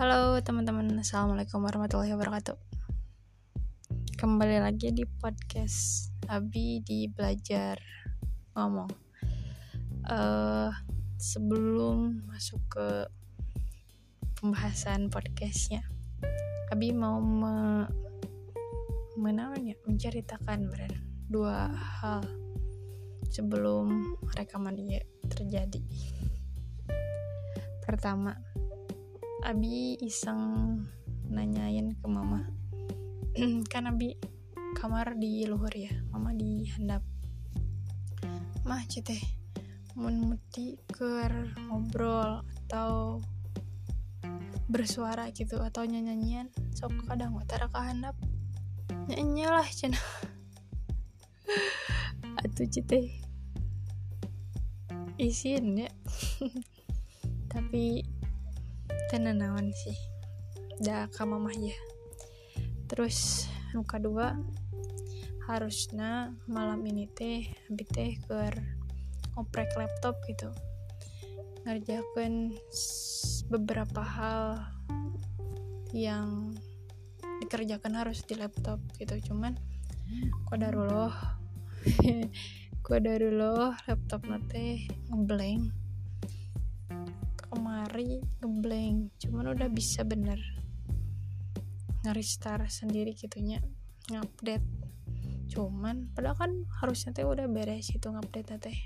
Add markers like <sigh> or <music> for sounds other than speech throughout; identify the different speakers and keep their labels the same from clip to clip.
Speaker 1: Halo teman-teman, Assalamualaikum warahmatullahi wabarakatuh. Kembali lagi di podcast Abi di Belajar Ngomong. Uh, Sebelum masuk ke pembahasan podcastnya Abi mau me menamanya menceritakan beran dua hal sebelum rekaman dia terjadi. Pertama Abi iseng nanyain ke mama. <clears throat> Kan Abi kamar di luhur ya mama di handap. Mah cete mun muti ker ngobrol atau bersuara gitu atau nyanyian sok kadang utara ke handap. Nyanyi lah cina. <laughs> Atuh cete isin ya. <laughs> Tapi tenanawan sih. Dah ke mamah ya. Terus muka dua. Harusnya malam ini teh abi teh ke oprek laptop gitu. Ngerjakan beberapa hal yang dikerjakan harus di laptop gitu. Cuman kodarullah <laughs> kodarullah laptop nate ngeblank kemari ngeblank. Cuman udah bisa bener ngeristar sendiri gitunya ngupdate. Cuman padahal kan harusnya teh udah beres itu ngupdate teh.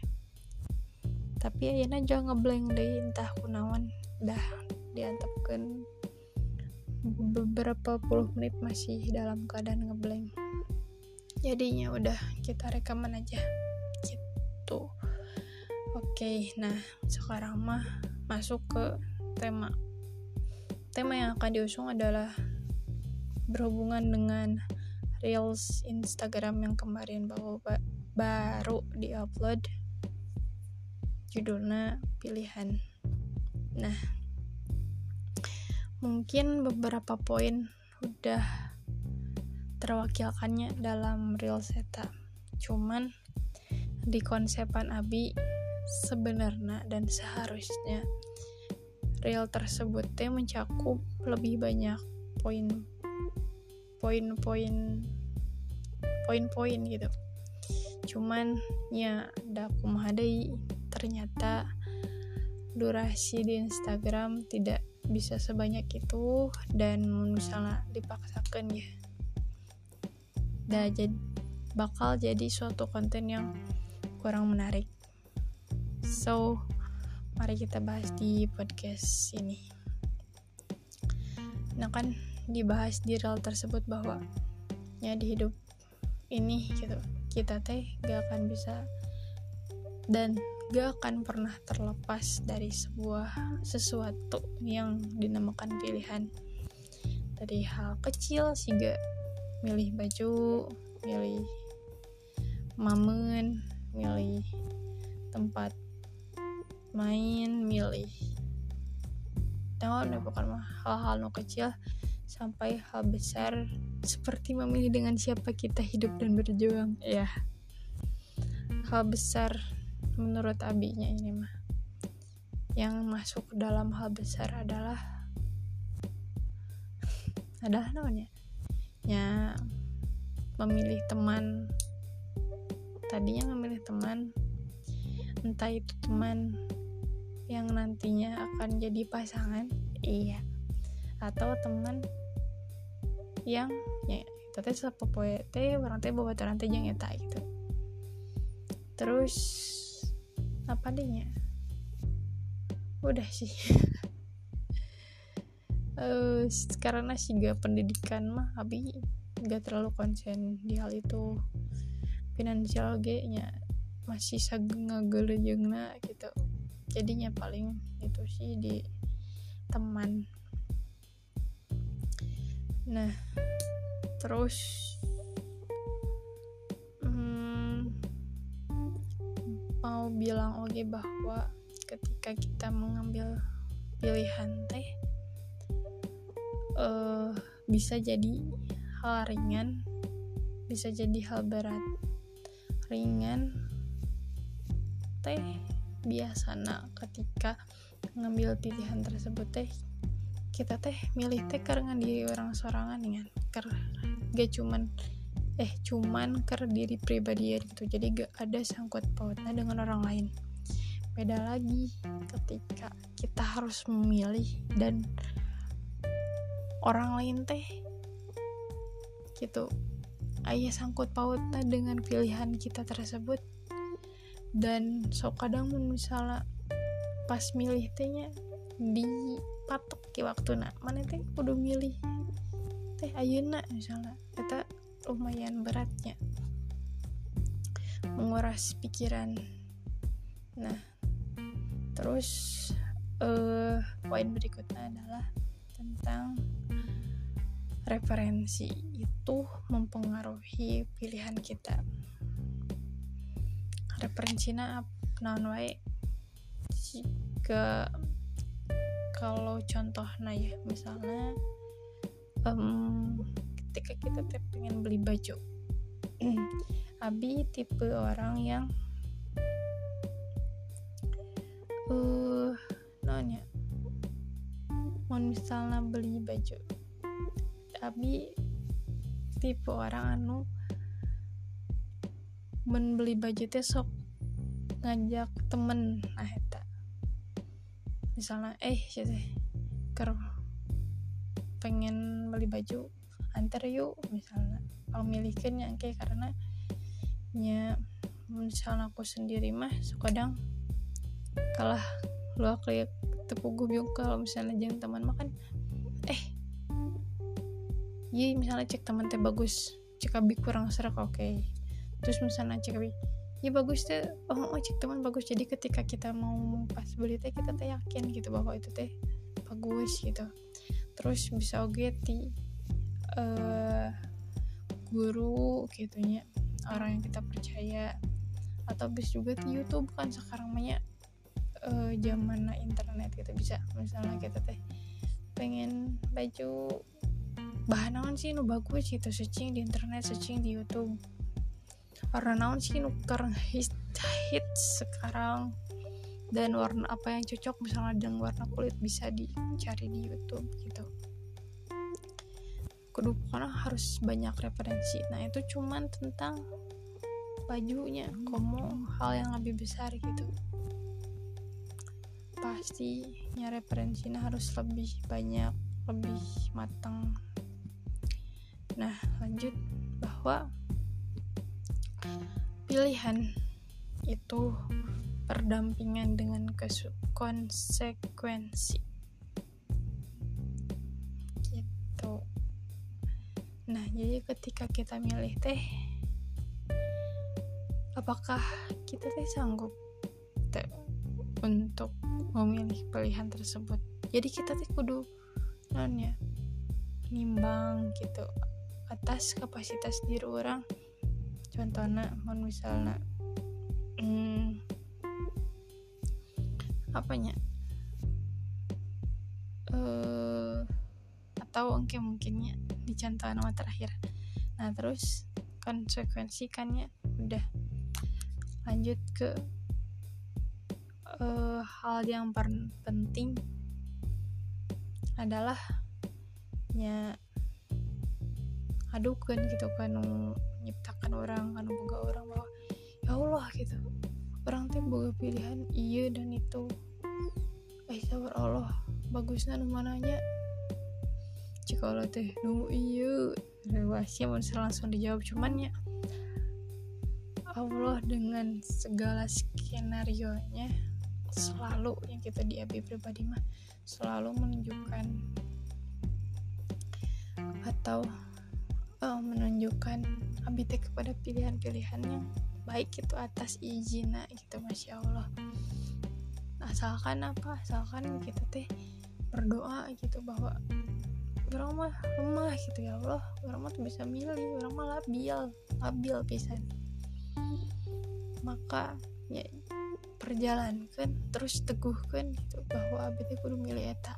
Speaker 1: Tapi ayeuna aja ngeblank deh entah kunawan dah diantepkan beberapa puluh menit masih dalam keadaan ngeblank. Jadinya udah kita rekaman aja gitu. Oke nah sekarang mah masuk ke tema. Tema yang akan diusung adalah berhubungan dengan reels Instagram yang kemarin baru baru diupload. Judulnya pilihan. Nah mungkin beberapa poin udah terwakilkannya dalam reels eta cuman di konsepan Abi sebenarnya dan seharusnya. Real tersebut teh mencakup lebih banyak poin poin-poin poin-poin gitu. Cuman ya daku mahadai ternyata durasi di Instagram tidak bisa sebanyak itu dan misalnya dipaksakan ya. Dah jadi bakal jadi suatu konten yang kurang menarik so mari kita bahas di podcast ini. Nah kan dibahas di rel tersebut bahwa ya di hidup ini gitu kita teh gak akan bisa dan gak akan pernah terlepas dari sebuah sesuatu yang dinamakan pilihan. Dari hal kecil sih gak. Milih baju milih mamen milih tempat main milih. Tahu nih bukan mah hal-hal no kecil sampai hal besar seperti memilih dengan siapa kita hidup dan berjuang. Ya hal besar menurut abinya ini mah. Yang masuk dalam hal besar adalah adalah namanya? Ya memilih teman. Tadinya memilih teman entah itu teman yang nantinya akan jadi pasangan iya. Atau teman yang ya itu teh sepopoe teh orang teh bawa teh yang eta gitu. Terus apa dehnya udah sih. <laughs> Uh, karena sih gak pendidikan mah abi gak terlalu konsen di hal itu. Finansial g nya masih sageng ngagelejengna gitu jadinya paling itu sih di teman. Nah terus hmm, mau bilang oke bahwa ketika kita mengambil pilihan teh uh, bisa jadi hal ringan bisa jadi hal berat. Ringan teh biasa. Nak ketika ngambil pilihan tersebut teh kita teh milih teh karena diri orang sorangan kan. Karena gak cuman eh cuman ker diri pribadi gitu. Jadi gak ada sangkut pautnya dengan orang lain. Beda lagi ketika kita harus memilih dan orang lain teh gitu. Ayah sangkut pautnya dengan pilihan kita tersebut dan so kadang misalnya pas milih tehnya dipatok ke waktu nak mana teh? Udah milih teh ayuna misalnya. Kita lumayan beratnya menguras pikiran. Nah terus uh, poin berikutnya adalah tentang referensi itu mempengaruhi pilihan kita referensinya non wae? Ke kalau contoh nah ya misalnya um, ketika kita teh pengen beli baju. <clears throat> Abi tipe orang yang uh nanya mau misalnya beli baju. Abi tipe orang anu membeli baju teh sok ngajak temen nah eta. Misalnya eh sih ker pengen beli baju antar yuk misalnya. Kalau milihkan yang kayak karena nya misalnya aku sendiri mah kadang kalah lu kayak tepuk gubyung kalau misalnya jangan teman makan eh iya misalnya cek teman teh bagus cek abi kurang serak oke. Okay. terus misalnya cek abi ya bagus teh oh, oh cek teman bagus. Jadi ketika kita mau pas beli teh kita teh yakin gitu bahwa itu teh bagus gitu. Terus bisa oke uh, guru gitunya orang yang kita percaya. Atau bisa juga di YouTube kan sekarang banyak uh, zaman internet kita bisa misalnya kita teh pengen baju bahan sih? Nu bagus gitu. Searching di internet searching di YouTube warna naon sih nu karena hit, hit sekarang? Dan warna apa yang cocok misalnya dengan warna kulit bisa dicari di YouTube gitu. Kudu pokoknya harus banyak referensi. Nah itu cuman tentang bajunya kamu hal yang lebih besar gitu. Pastinya referensinya harus lebih banyak lebih matang. Nah lanjut bahwa pilihan itu berdampingan dengan konsekuensi. Nah, jadi ketika kita milih teh apakah kita teh sanggup teh untuk memilih pilihan tersebut. Jadi kita teh kudu non ya nimbang gitu atas kapasitas diri orang contohnya mau misalnya hmm, apanya uh, atau mungkin mungkinnya di contoh nama terakhir. Nah terus konsekuensikannya udah lanjut ke uh, hal yang penting adalah nya aduh kan gitu kan menciptakan orang kan boga orang bahwa ya Allah gitu. Orang tuh boga pilihan iya dan itu. Eh sabar Allah. Bagusnya mananya? Jika lo teh nu iya relasi mau langsung dijawab. Cuman ya Allah dengan segala skenario nya selalu yang kita di AB pribadi mah selalu menunjukkan atau oh, menunjukkan abite kepada pilihan-pilihan yang baik itu atas izin gitu masya Allah. Asalkan apa? Asalkan kita teh berdoa gitu bahwa orang mah lemah gitu ya Allah. Orang mah tuh bisa milih orang mah labil labil pisan. Maka ya perjalankan terus teguhkan gitu bahwa abdi kudu milih eta.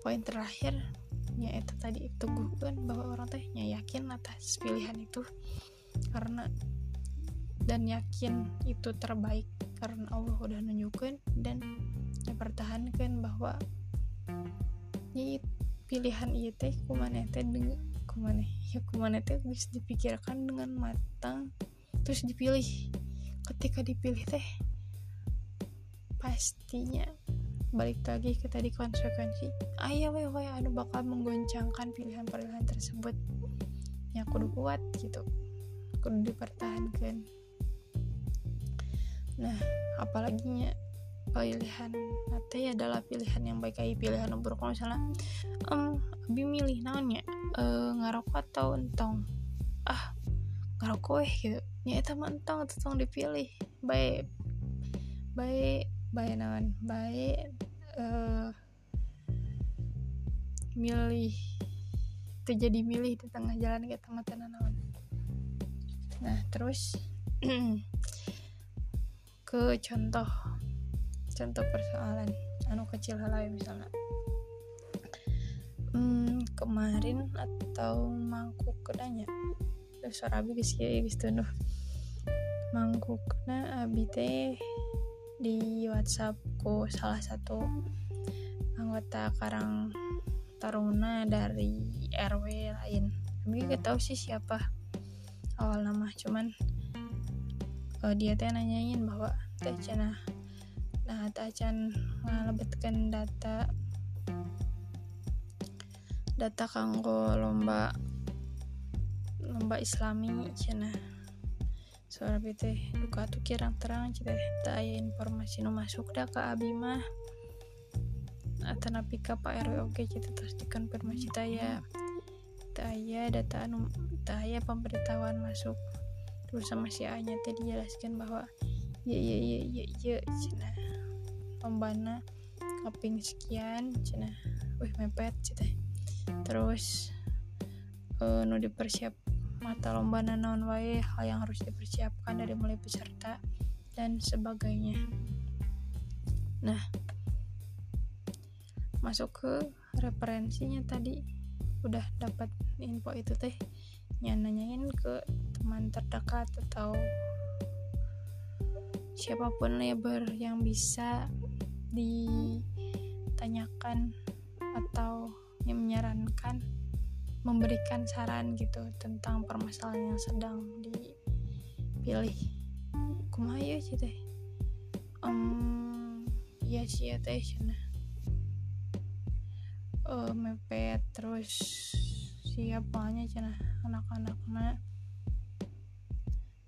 Speaker 1: Poin terakhir ya eta tadi teguhkan bahwa orang teh ya yakin atas pilihan itu karena dan yakin itu terbaik karena Allah udah nunjukin dan ya pertahankan bahwa jadi pilihan iya teh kumane teh dengan kumane ya kumane teh bisa dipikirkan dengan matang terus dipilih. Ketika dipilih teh pastinya balik lagi ke tadi konsekuensi. Ayah weh weh anu bakal menggoncangkan pilihan-pilihan tersebut. Ya kudu kuat gitu. Kudu dipertahankan. Nah apalagi pilihan nanti adalah pilihan yang baik kayak pilihan nomor kalau misalnya um, abi milih naonnya? E, ngarokok atau entong? Ah ngarokok eh gitu. Ya itu entong entong dipilih. Baik. Baik baik naon baik uh, milih itu jadi milih di tengah jalan ke teman naon nah terus <clears throat> ke contoh contoh persoalan anu kecil hal lain misalnya. Hmm, kemarin atau mangkuk kedanya suara abi geus kieu geus tunduh mangkuk na abi teh di WhatsAppku salah satu anggota Karang Taruna dari RW lain. Kami gak tahu sih siapa awal nama cuman uh, dia teh nanyain bahwa teh cina nah tacan ngalebetkan data data kanggo lomba lomba islami cina suara bete duka tuh kirang terang cita tak informasi nu masuk dah ke abimah atau napi ke pak RW oke cita terus dikonfirmasi taya taya data anu taya pemberitahuan masuk. Terus sama si A nya tadi jelaskan bahwa ya ya ya ya ya cina lombana kaping sekian cina wih mepet cina terus uh, nu dipersiap mata lomba naon wae hal yang harus dipersiapkan dari mulai peserta dan sebagainya. Nah masuk ke referensinya tadi. Udah dapat info itu teh. Nanyain ke teman terdekat atau siapa pun labor yang bisa ditanyakan atau menyarankan memberikan saran gitu tentang permasalahan yang sedang dipilih. Kumaha sih teh. Um, ya sih ya teh cina. Uh, mepet terus siapanya cina anak-anaknya.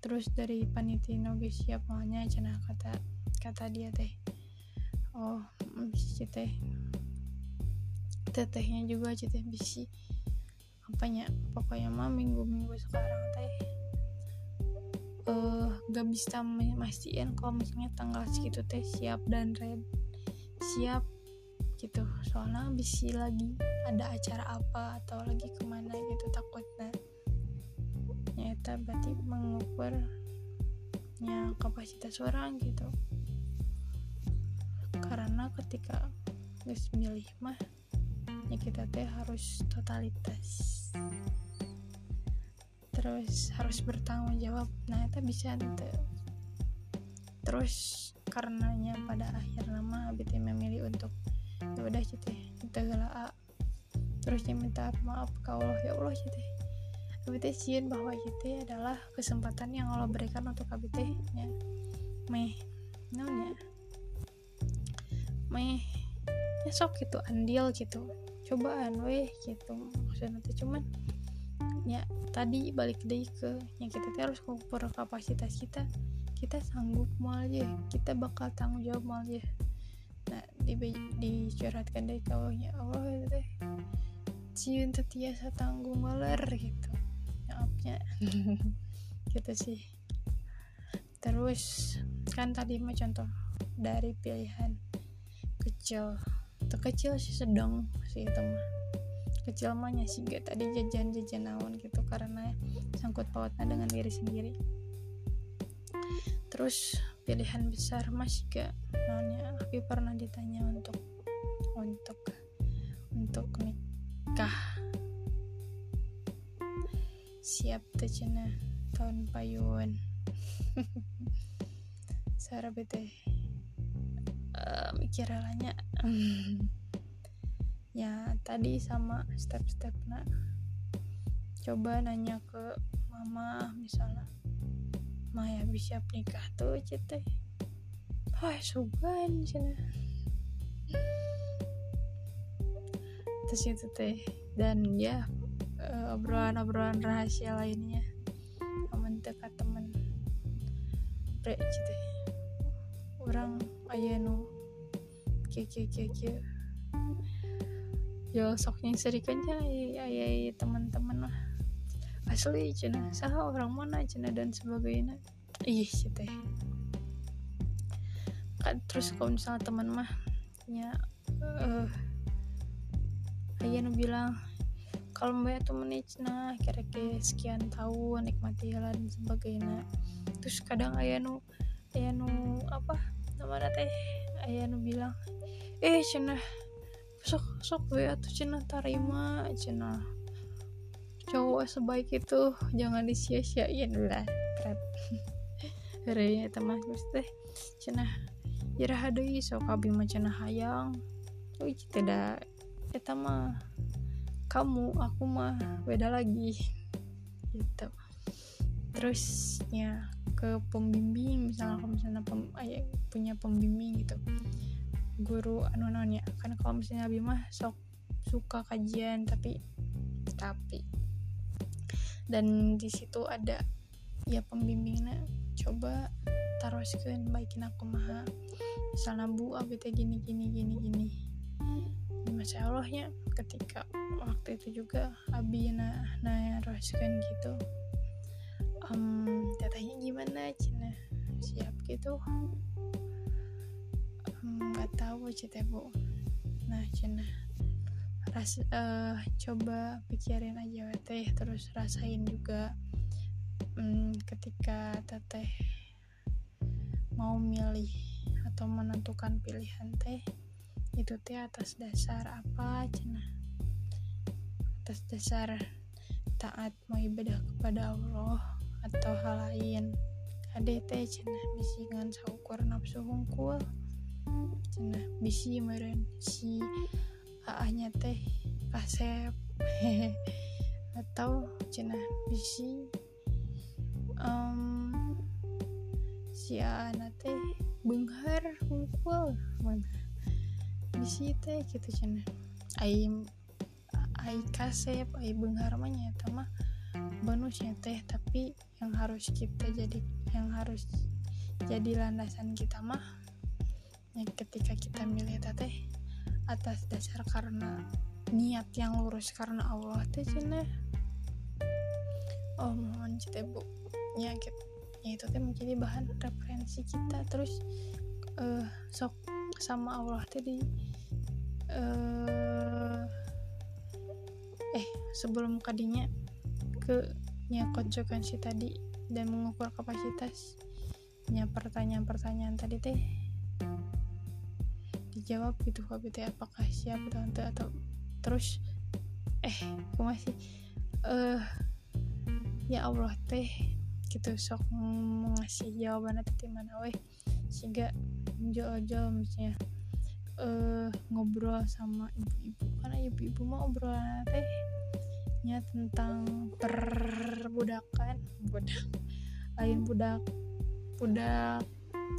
Speaker 1: Terus dari panitia noge siapanya cina kata kata dia teh. Oh bisi teh. Tetehnya juga teh bisi apanya pokoknya mah minggu-minggu sekarang teh uh, gak bisa memastikan kalau misalnya tanggal segitu teh siap dan red siap gitu. Soalnya bisa lagi ada acara apa atau lagi ke mana gitu takutnya. Nyata berarti mengukurnya kapasitas orang gitu. Karena ketika guys milih mah ya kita teh harus totalitas terus harus bertanggung jawab. Nah itu bisa ente. terus karenanya pada akhir nama abit memilih untuk ya udah gitu kita gala terus dia minta maaf ke Allah. Ya Allah gitu KBT sieun bahwa itu adalah kesempatan yang Allah berikan untuk KBT nya meh. Naonnya meh. Ya sok gitu andil gitu. Cobaan weh gitu maksudnya nanti. Cuman ya tadi balik deh ke yang kita harus ngukur kapasitas kita. Kita sanggup mal ya kita bakal tanggung jawab mal ya nah di dicuratkan dari kawahnya Allah teh cium tetiasa tanggung maler gitu. Maafnya. <laughs> Gitu sih. Terus kan tadi mah contoh dari pilihan kecil. Kecil sih sedang sih itu mah kecil mahnya sih gak tadi jajan-jajan naon gitu karena sangkut pautnya dengan diri sendiri. Terus pilihan besar masih gak naonnya tapi pernah ditanya untuk untuk untuk nikah. Siap tuh tahun payuan. Sarah bete uh, mikir alanya <laughs> ya tadi sama step-step nak coba nanya ke mama misalnya Maya bisa nikah tuh cete Wah, sugan cina. Terus itu teh. Dan ya eh, obrolan-obrolan rahasia lainnya. Aman dekat temen. Pre cete orang ayah nu kia kia kia kia ya soknya serikannya ayah teman-teman lah. Asli cina. Sah orang mana cina dan sebagainya. Ih cete. Kan terus kalau misalnya teman mah ya uh, ayah bilang kalau mbak tuh nah kira-kira sekian tahun nikmati dan sebagainya. Terus kadang ayah nu ayah nu apa namanya teh? Ayah nu bilang eh cina sok sok we tuh cina tarima cina cowok sebaik itu. Jangan disia-siain lah keren hari teman terus teh. Cina Iraha deui sok abi mah cenah hayang. Euy tidak eta mah kamu aku mah beda lagi. Gitu. Terus ya ke pembimbing misalnya kalau misalnya pem, ayah, punya pembimbing gitu guru anu ya kan kalau misalnya abi mah sok suka kajian tapi tapi. Dan di situ ada ya pembimbingnya coba taruh sekian baikin aku mah misalnya bu abi teh gini gini gini gini. Masya allahnya ketika waktu itu juga abi na na roskan gitu. Um, tetanya gimana? Cina siap gitu nggak tahu cita bu. Nah cina ras uh, coba pikirin aja teh terus rasain juga um, ketika teteh mau milih atau menentukan pilihan teh itu teh atas dasar apa cina atas dasar taat mau ibadah kepada Allah atau hal lain. Ade teh cina bisi ngan saukur nafsu hungkul cina. Bisi meren si aahnya teh kasep. <laughs> Atau cina. Bisi um, si anak teh benghar hungkul mana bisi teh gitu cina. Ai ai kasep ai benghar mah nyata mah bonusnya teh tapi yang harus kita jadi yang harus jadi landasan kita mah ya ketika kita milih teh atas dasar karena niat yang lurus karena Allah teh cina oh mohon cita bu ya gitu ya itu teh menjadi bahan referensi kita. Terus uh, sok sama Allah tadi uh, eh sebelum kadinya ke nya konsekuensi tadi dan mengukur kapasitas nya pertanyaan-pertanyaan tadi teh dijawab gitu kok teh apakah siap atau atau terus eh aku masih eh uh, ya Allah teh gitu. Sok ngasih jawaban nanti mana weh sehingga jauh-jauh misalnya uh, ngobrol sama ibu-ibu. Karena ibu-ibu mau obrolan teh nya tentang perbudakan budak lain budak budak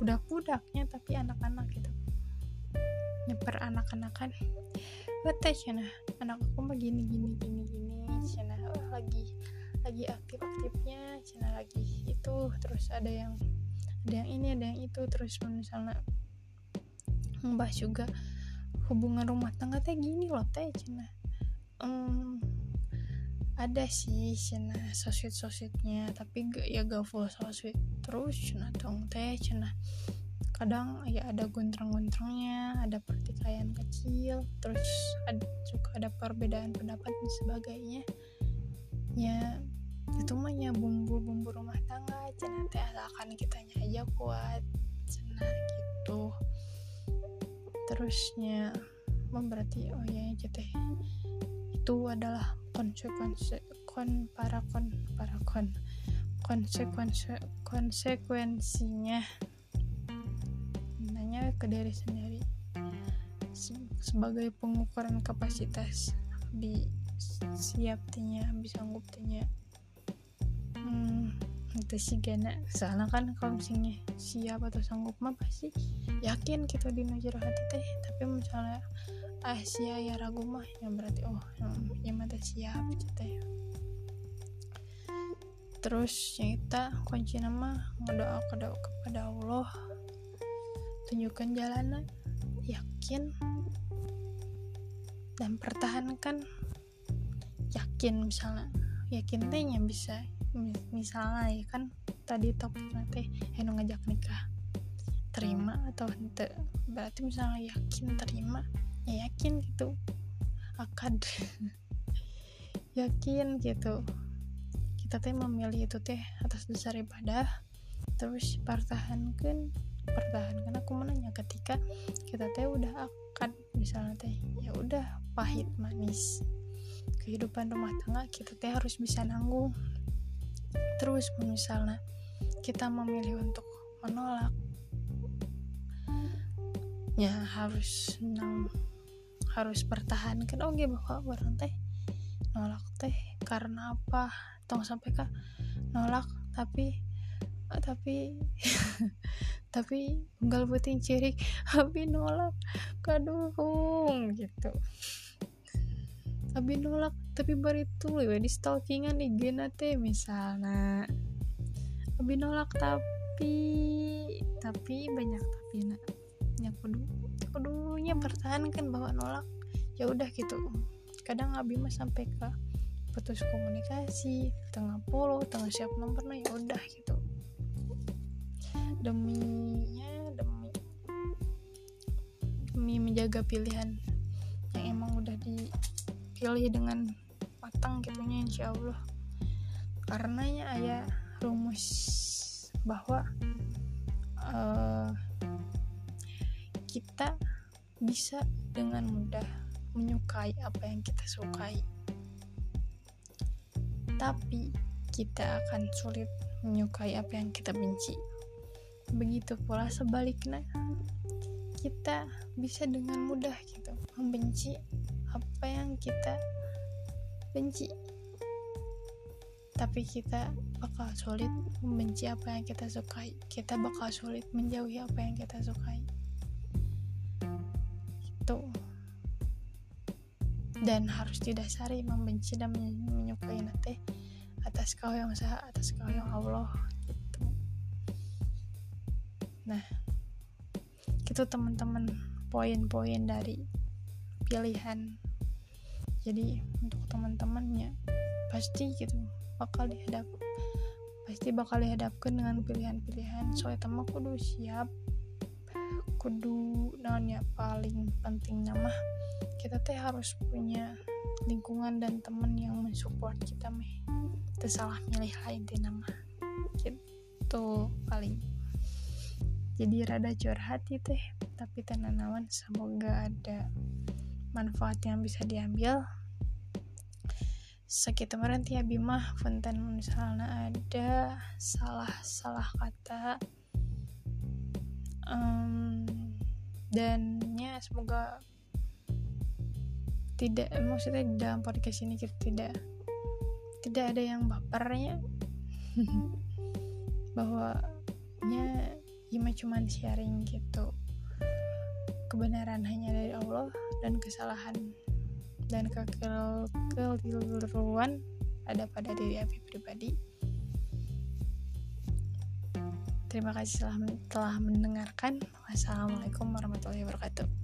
Speaker 1: budak budaknya tapi anak-anak gitu nyeper anak-anakan. Bete cina anak aku mah gini gini gini gini cina oh, lagi lagi aktif-aktifnya. Channel lagi itu terus ada yang ada yang ini ada yang itu. Terus misalnya membahas juga hubungan rumah tangga teh gini loh teh cina um, ada sih cina sosmed sosmednya tapi gak ya gak full sosmed terus cina dong teh cina kadang ya ada guntrang-guntrangnya ada pertikaian kecil terus ada, juga ada perbedaan pendapat dan sebagainya. Ya itu mah ya bumbu-bumbu rumah tangga cina teh asalkan kitanya aja kuat cina gitu. Terusnya berarti oh ya teh itu adalah konsekuensi kon para kon para kon. Konsekuensi konsekuensinya ke diri sendiri. Sebagai pengukuran kapasitas di siap tanya bisa sanggup tanya hmm, itu sih gana soalnya kan kalau misalnya siap atau sanggup mah pasti yakin kita di najero hati teh. Tapi misalnya ah sia ya ragu mah ya berarti oh hmm, ya mata siap gitu ya terus yang kita kunci nama ngedoa kepada Allah tunjukkan jalanan yakin dan pertahankan. Yakin misalnya yakin teh yang bisa misalnya ya kan tadi topik nanti eno ngajak nikah terima atau ente berarti misalnya yakin terima ya yakin gitu. Akad. <laughs> Yakin gitu. Kita teh memilih itu teh atas dasar ibadah terus pertahankan pertahankan. Aku menanya ketika kita teh udah akad misalnya teh ya udah pahit manis. Kehidupan rumah tangga kita teh harus bisa nanggung. Terus misalnya kita memilih untuk menolak ya harus nang harus pertahankan. Oke bahwa orang teh nolak teh karena apa? Tong sampai kak nolak tapi tapi <laughs> tapi enggak puting cirik tapi nolak. Kadung gitu. Tapi nolak tapi baru itu ya di stalkingan di teh misalnya. Tapi nolak tapi tapi banyak tapi nak. Yang kudu kudunya pertahankan bahwa nolak. Ya udah gitu. Kadang abi mah sampai ke putus komunikasi tengah polo tengah siap nomor nah ya udah gitu deminya demi demi menjaga pilihan yang emang udah di pilih dengan matang gitunya insya Allah. Karenanya ayah rumus bahwa uh, kita bisa dengan mudah menyukai apa yang kita sukai. Tapi kita akan sulit menyukai apa yang kita benci begitu pula sebaliknya. Kita bisa dengan mudah gitu membenci apa yang kita benci. Tapi kita bakal sulit membenci apa yang kita sukai. Kita bakal sulit menjauhi apa yang kita sukai. Itu dan harus didasari membenci dan menyukai nanti atas kau yang sah atas kau yang Allah nah itu teman-teman poin-poin dari pilihan. Jadi untuk teman-temannya pasti gitu bakal dihadap pasti bakal dihadapkan dengan pilihan-pilihan. Soalnya teman kudu siap kudu nanya paling penting nama kita teh harus punya lingkungan dan teman yang mensupport kita meh. Tersalah milih lain di nama. Gitu paling jadi rada curhat teh tapi tenanawan semoga ada manfaat yang bisa diambil. Sakit kemarin tia bimah fonten misalnya ada salah salah kata. Um, dan ya semoga tidak maksudnya dalam podcast ini kita tidak tidak ada yang bapernya <laughs> bahwa Ima cuman sharing gitu kebenaran hanya dari Allah dan kesalahan dan kekeliruan ada pada diri Abi pribadi. Terima kasih telah mendengarkan. Wassalamualaikum warahmatullahi wabarakatuh.